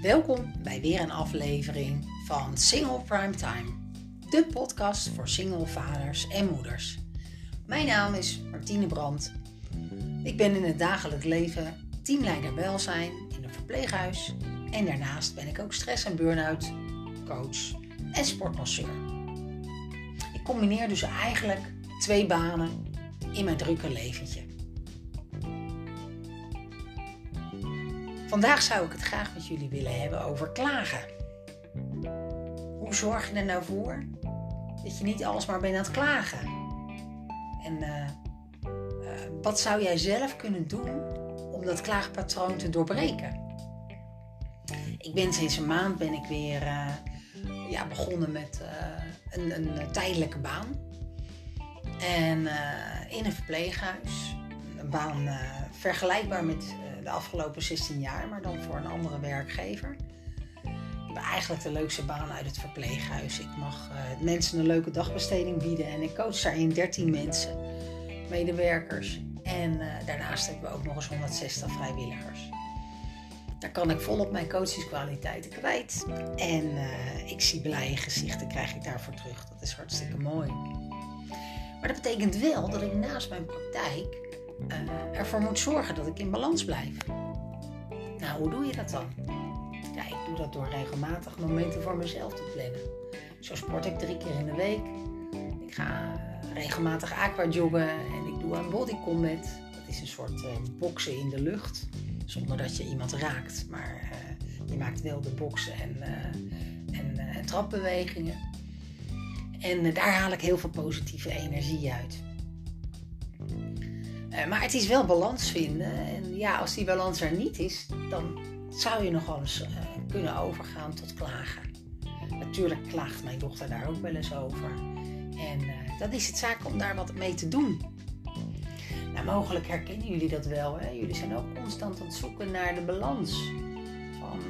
Welkom bij weer een aflevering van Single Primetime, de podcast voor single vaders en moeders. Mijn naam is Martine Brandt. Ik ben in het dagelijks leven teamleider welzijn in een verpleeghuis en daarnaast ben ik ook stress- en burn-out coach en sportmasseur. Ik combineer dus eigenlijk twee banen in mijn drukke leventje. Vandaag zou ik het graag met jullie willen hebben over klagen. Hoe zorg je er nou voor dat je niet alsmaar bent aan het klagen? En uh, uh, wat zou jij zelf kunnen doen om dat klaagpatroon te doorbreken? Ik ben sinds een maand ben ik weer uh, ja, begonnen met een, een, tijdelijke baan. En in een verpleeghuis. Een baan vergelijkbaar met de afgelopen 16 jaar, maar dan voor een andere werkgever. Ik heb eigenlijk de leukste baan uit het verpleeghuis. Ik mag uh, mensen een leuke dagbesteding bieden en ik coach daarin 13 mensen, medewerkers. En uh, daarnaast hebben we ook nog eens 160 vrijwilligers. Daar kan ik volop mijn coachingskwaliteiten kwijt. En ik zie blije gezichten, krijg ik daarvoor terug. Dat is hartstikke mooi. Maar dat betekent wel dat ik naast mijn praktijk uh, ervoor moet zorgen dat ik in balans blijf. Nou, hoe doe je dat dan? Ja, ik doe dat door regelmatig momenten voor mezelf te plannen. Zo sport ik drie keer in de week. Ik ga regelmatig aqua joggen en ik doe een body combat. Dat is een soort uh, boksen in de lucht. Zonder dat je iemand raakt, maar uh, je maakt wel de boksen en, en, en trapbewegingen. En daar haal ik heel veel positieve energie uit. Uh, maar het is wel balans vinden. En ja, als die balans er niet is, dan zou je nog wel eens uh, kunnen overgaan tot klagen. Natuurlijk klaagt mijn dochter daar ook wel eens over. En uh, dan is het zaak om daar wat mee te doen. Nou, mogelijk herkennen jullie dat wel. Hè? Jullie zijn ook constant aan het zoeken naar de balans van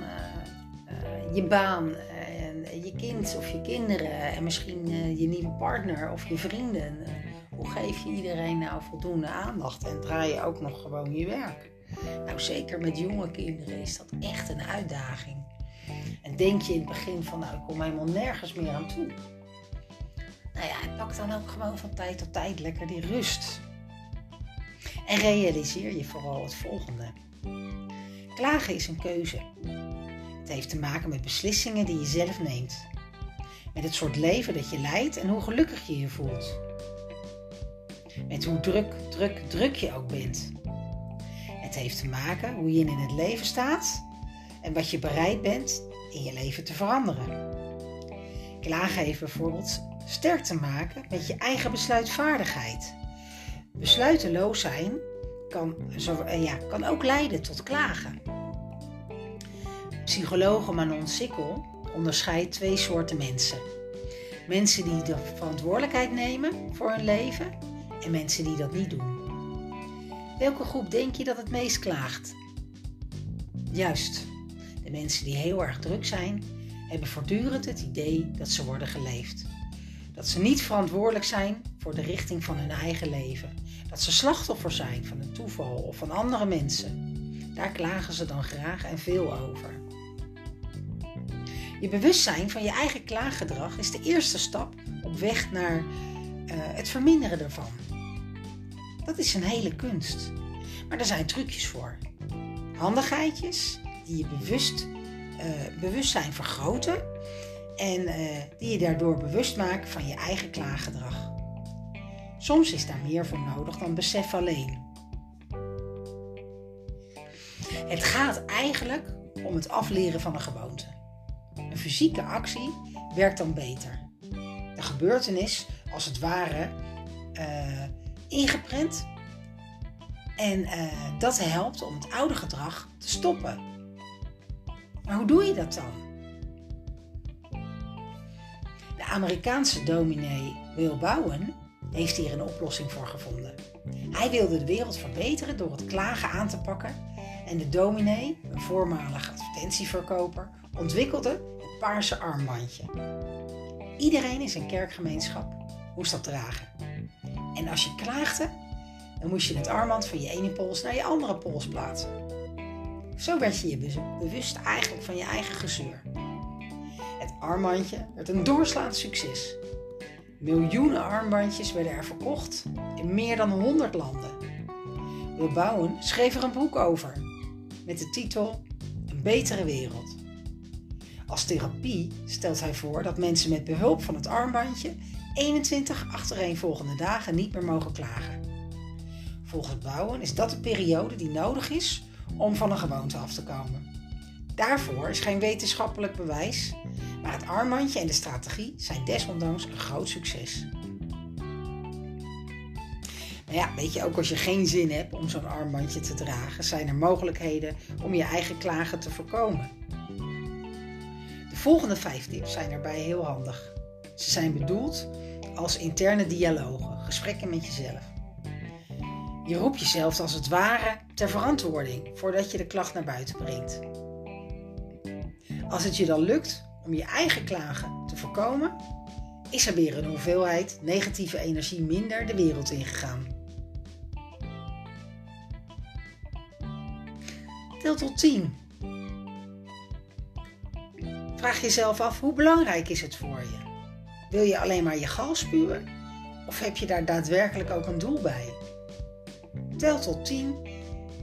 je baan en je kind of je kinderen en misschien je nieuwe partner of je vrienden hoe geef je iedereen nou voldoende aandacht en draai je ook nog gewoon je werk? Nou, zeker met jonge kinderen is dat echt een uitdaging. En denk je in het begin van, nou, ik kom helemaal nergens meer aan toe. Nou ja, pak dan ook gewoon van tijd tot tijd lekker die rust. En realiseer je vooral het volgende. Klagen is een keuze. Het heeft te maken met beslissingen die je zelf neemt. Met het soort leven dat je leidt en hoe gelukkig je je voelt. Met hoe druk, druk, druk je ook bent. Het heeft te maken hoe je in het leven staat en wat je bereid bent in je leven te veranderen. Klagen heeft bijvoorbeeld sterk te maken met je eigen besluitvaardigheid. Besluiteloos zijn kan, zo, ja, kan ook leiden tot klagen. Psycholoog Manon Sikkel onderscheidt twee soorten mensen. Mensen die de verantwoordelijkheid nemen voor hun leven en mensen die dat niet doen. Welke groep denk je dat het meest klaagt? Juist, de mensen die heel erg druk zijn, hebben voortdurend het idee dat ze worden geleefd. Dat ze niet verantwoordelijk zijn voor de richting van hun eigen leven. Dat ze slachtoffer zijn van een toeval of van andere mensen. Daar klagen ze dan graag en veel over. Je bewustzijn van je eigen klaaggedrag is de eerste stap op weg naar uh, het verminderen ervan. Dat is een hele kunst. Maar er zijn trucjes voor. Handigheidjes die je bewust, uh, bewustzijn vergroten en uh, die je daardoor bewust maakt van je eigen klaaggedrag. Soms is daar meer voor nodig dan besef alleen. Het gaat eigenlijk om het afleren van een gewoonte. Een fysieke actie werkt dan beter. De gebeurtenis, als het ware, uh, ingeprent. En uh, dat helpt om het oude gedrag te stoppen. Maar hoe doe je dat dan? De Amerikaanse dominee Will Bowen heeft hier een oplossing voor gevonden. Hij wilde de wereld verbeteren door het klagen aan te pakken. En de dominee, een voormalig advertentieverkoper, ontwikkelde het paarse armbandje. Iedereen in zijn kerkgemeenschap moest dat dragen. En als je klaagde, dan moest je het armband van je ene pols naar je andere pols plaatsen. Zo werd je je bewust eigenlijk van je eigen gezeur. Het armbandje werd een doorslaand succes. Miljoenen armbandjes werden er verkocht in meer dan 100 landen. Will Bowen schreef er een boek over met de titel Een betere wereld. Als therapie stelt hij voor dat mensen met behulp van het armbandje 21 achtereenvolgende dagen niet meer mogen klagen. Volgens Bouwen is dat de periode die nodig is om van een gewoonte af te komen. Daarvoor is geen wetenschappelijk bewijs, maar het armbandje en de strategie zijn desondanks een groot succes. Maar ja, weet je, ook als je geen zin hebt om zo'n armbandje te dragen, zijn er mogelijkheden om je eigen klagen te voorkomen. De volgende vijf tips zijn daarbij heel handig. Ze zijn bedoeld als interne dialogen, gesprekken met jezelf. Je roept jezelf als het ware ter verantwoording voordat je de klacht naar buiten brengt. Als het je dan lukt om je eigen klagen te voorkomen, is er weer een hoeveelheid negatieve energie minder de wereld ingegaan. Tel tot 10. Vraag jezelf af hoe belangrijk is het voor je? Wil je alleen maar je gal spuwen? Of heb je daar daadwerkelijk ook een doel bij? Tel tot 10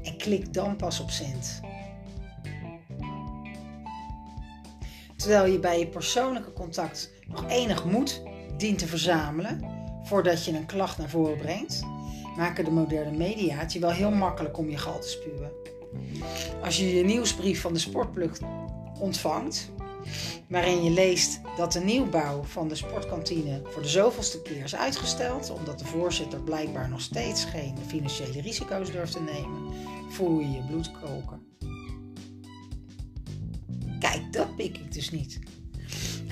en klik dan pas op cent. Terwijl je bij je persoonlijke contact nog enig moed dient te verzamelen voordat je een klacht naar voren brengt, maken de moderne media het je wel heel makkelijk om je gal te spuwen. Als je je nieuwsbrief van de Sportpluk ontvangt, waarin je leest dat de nieuwbouw van de sportkantine voor de zoveelste keer is uitgesteld, omdat de voorzitter blijkbaar nog steeds geen financiële risico's durft te nemen, voel je je bloed koken. Kijk, dat pik ik dus niet.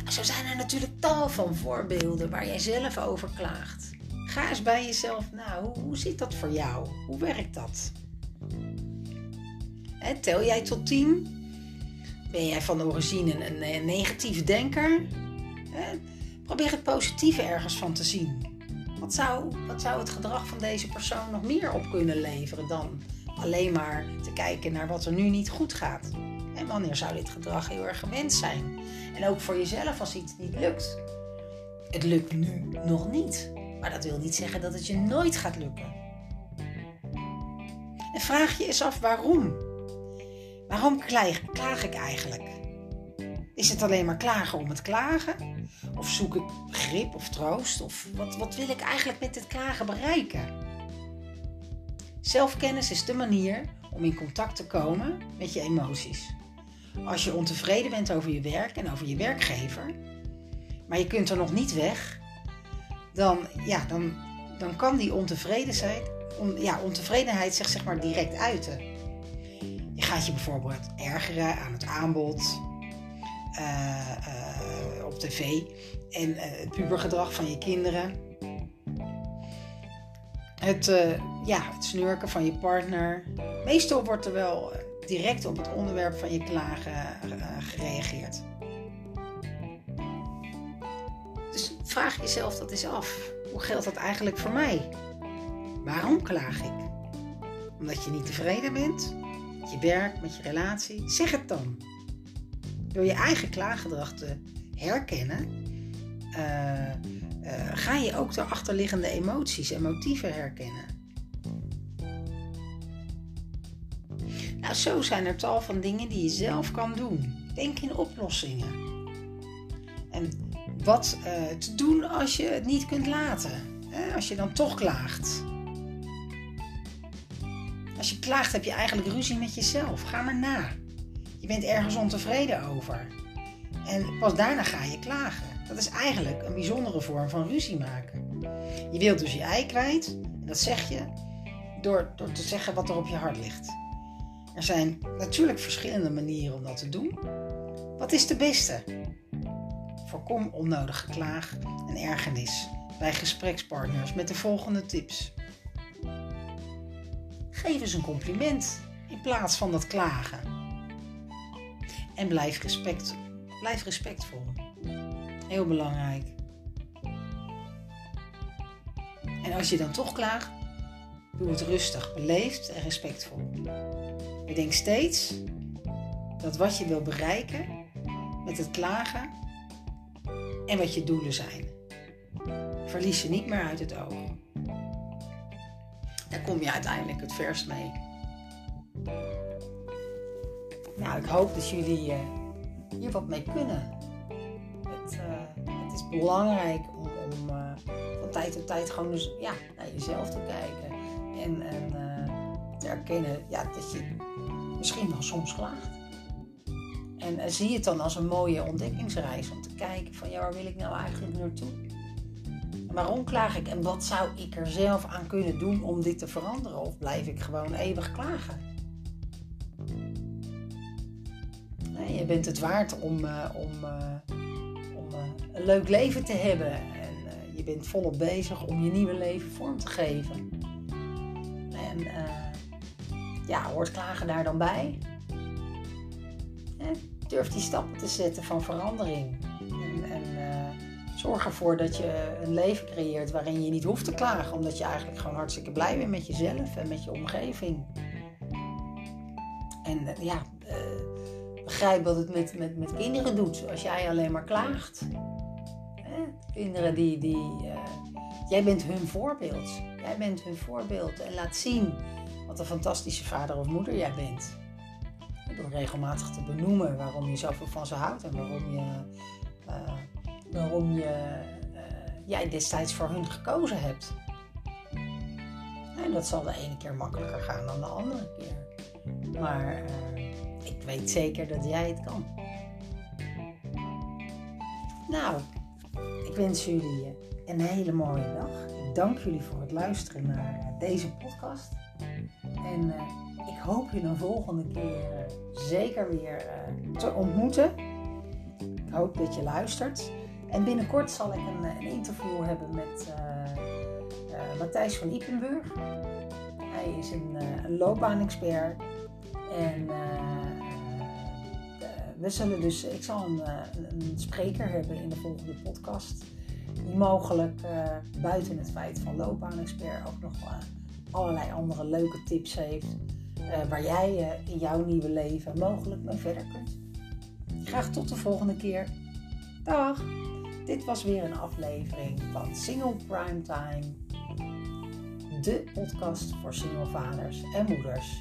Zo zijn er natuurlijk tal van voorbeelden waar jij zelf over klaagt. Ga eens bij jezelf na, hoe, hoe zit dat voor jou? Hoe werkt dat? tel jij tot 10? Ben jij van origine een, negatieve denker? probeer het positieve ergens van te zien. Wat zou, wat zou het gedrag van deze persoon nog meer op kunnen leveren dan alleen maar te kijken naar wat er nu niet goed gaat? En wanneer zou dit gedrag heel erg gewenst zijn? En ook voor jezelf als iets niet lukt. Het lukt nu nog niet, maar dat wil niet zeggen dat het je nooit gaat lukken. En vraag je eens af waarom. Waarom klaag, ik eigenlijk? Is het alleen maar klagen om het klagen? Of zoek ik grip of troost? Of wat, wat wil ik eigenlijk met dit klagen bereiken? Zelfkennis is de manier om in contact te komen met je emoties. Als je ontevreden bent over je werk en over je werkgever, maar je kunt er nog niet weg, dan, ja, dan, dan kan die ontevredenheid, on, ja, ontevredenheid zich zeg maar direct uiten. Gaat je bijvoorbeeld ergeren aan het aanbod uh, uh, op tv en uh, het pubergedrag van je kinderen. Het, ja, het snurken van je partner. Meestal wordt er wel direct op het onderwerp van je klagen gereageerd. Dus vraag jezelf dat eens af. Hoe geldt dat eigenlijk voor mij? Waarom klaag ik? Omdat je niet tevreden bent? Je werk, met je relatie. Zeg het dan. Door je eigen klaaggedrag te herkennen, uh, uh, ga je ook de achterliggende emoties en motieven herkennen. Nou, zo zijn er tal van dingen die je zelf kan doen. Denk in oplossingen. En wat uh, te doen als je het niet kunt laten. Hè? Als je dan toch klaagt. Als je klaagt heb je eigenlijk ruzie met jezelf. Ga maar na. Je bent ergens ontevreden over. En pas daarna ga je klagen. Dat is eigenlijk een bijzondere vorm van ruzie maken. Je wilt dus je ei kwijt. En dat zeg je door, door te zeggen wat er op je hart ligt. Er zijn natuurlijk verschillende manieren om dat te doen. Wat is de beste? Voorkom onnodig geklaag en ergernis bij gesprekspartners met de volgende tips. Geef eens een compliment in plaats van dat klagen. En blijf, respect, blijf respectvol. Heel belangrijk. En als je dan toch klaagt, doe het rustig, beleefd en respectvol. Bedenk steeds dat wat je wil bereiken met het klagen en wat je doelen zijn. Verlies ze niet meer uit het oog. Kom je uiteindelijk het verst mee. Nou, ik hoop dat jullie uh, hier wat mee kunnen. Het, uh, het is belangrijk om, om uh, van tijd tot tijd gewoon dus, ja, naar jezelf te kijken. En, en te erkennen ja, dat je misschien wel soms klaagt. En zie het dan als een mooie ontdekkingsreis om te kijken van ja, waar wil ik nou eigenlijk naartoe? Waarom klaag ik en wat zou ik er zelf aan kunnen doen om dit te veranderen? Of blijf ik gewoon eeuwig klagen? Nee, je bent het waard om, uh, om, uh, om uh, een leuk leven te hebben. En je bent volop bezig om je nieuwe leven vorm te geven. En ja, hoort klagen daar dan bij? durf die stappen te zetten van verandering. Zorg ervoor dat je een leven creëert waarin je niet hoeft te klagen, omdat je eigenlijk gewoon hartstikke blij bent met jezelf en met je omgeving. En eh, ja, uh, begrijp wat het met, met, met kinderen doet als jij alleen maar klaagt. Hè? Kinderen die. die uh, jij bent hun voorbeeld. Jij bent hun voorbeeld en laat zien wat een fantastische vader of moeder jij bent. Door regelmatig te benoemen waarom je zoveel van ze houdt en waarom je waarom je, uh, jij destijds voor hun gekozen hebt. En dat zal de ene keer makkelijker gaan dan de andere keer. Maar uh, ik weet zeker dat jij het kan. Nou, ik wens jullie een hele mooie dag. Ik dank jullie voor het luisteren naar deze podcast. En ik hoop je een volgende keer zeker weer te ontmoeten. Ik hoop dat je luistert. En binnenkort zal ik een, een interview hebben met uh, uh, Matthijs van Ipenburg. Hij is een, een loopbaanexpert. En we zullen dus, ik zal een, een, spreker hebben in de volgende podcast. Die mogelijk buiten het feit van loopbaanexpert ook nog allerlei andere leuke tips heeft. waar jij in jouw nieuwe leven mogelijk mee verder kunt. Graag tot de volgende keer. Dag! Dit was weer een aflevering van Single Primetime, de podcast voor single vaders en moeders